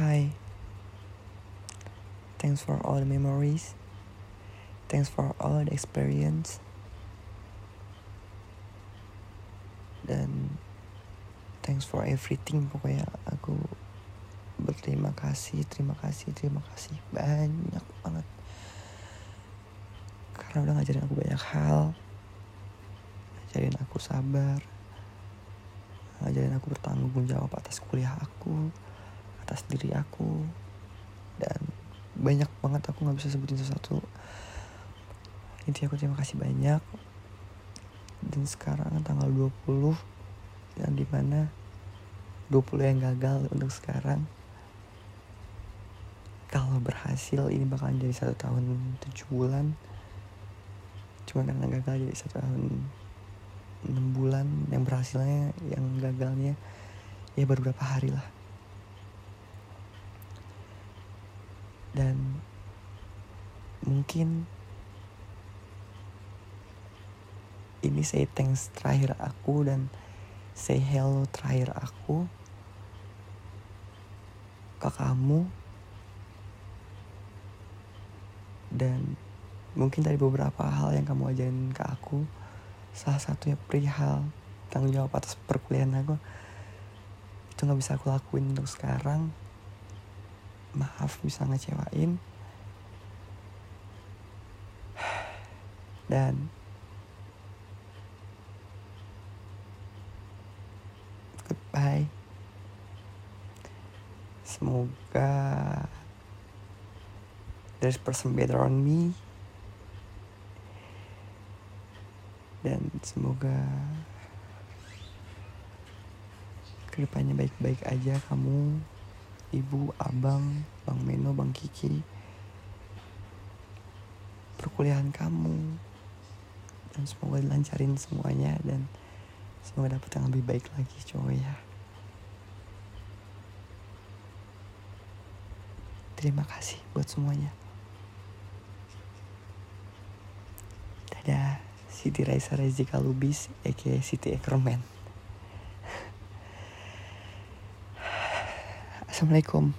Hi. Thanks for all the memories. Thanks for all the experience. Dan thanks for everything pokoknya aku berterima kasih, terima kasih, terima kasih banyak banget. Karena udah ngajarin aku banyak hal. Ngajarin aku sabar. Ngajarin aku bertanggung jawab atas kuliah aku, atas diri aku. Dan banyak banget aku nggak bisa sebutin sesuatu. Intinya aku terima kasih banyak. Dan sekarang tanggal 20 yang di mana 20 yang gagal untuk sekarang kalau berhasil ini bakalan jadi satu tahun tujuh bulan cuma karena gagal jadi satu tahun enam bulan yang berhasilnya yang gagalnya ya baru beberapa hari lah dan mungkin ini say thanks terakhir aku dan say hello terakhir aku ke kamu. Dan mungkin dari beberapa hal yang kamu ajarin ke aku. Salah satunya perihal tanggung jawab atas perkuliahan aku. Itu nggak bisa aku lakuin untuk sekarang maaf bisa ngecewain. Dan goodbye. Semoga there's person better on me. Dan semoga ke depannya baik-baik aja kamu ibu abang bang Meno bang Kiki. Perkuliahan kamu. Dan semoga dilancarin semuanya dan semoga dapet yang lebih baik lagi cowok ya. Terima kasih buat semuanya. Dadah Siti Raisa Rezika Lubis aka Siti Ekerman Assalamualaikum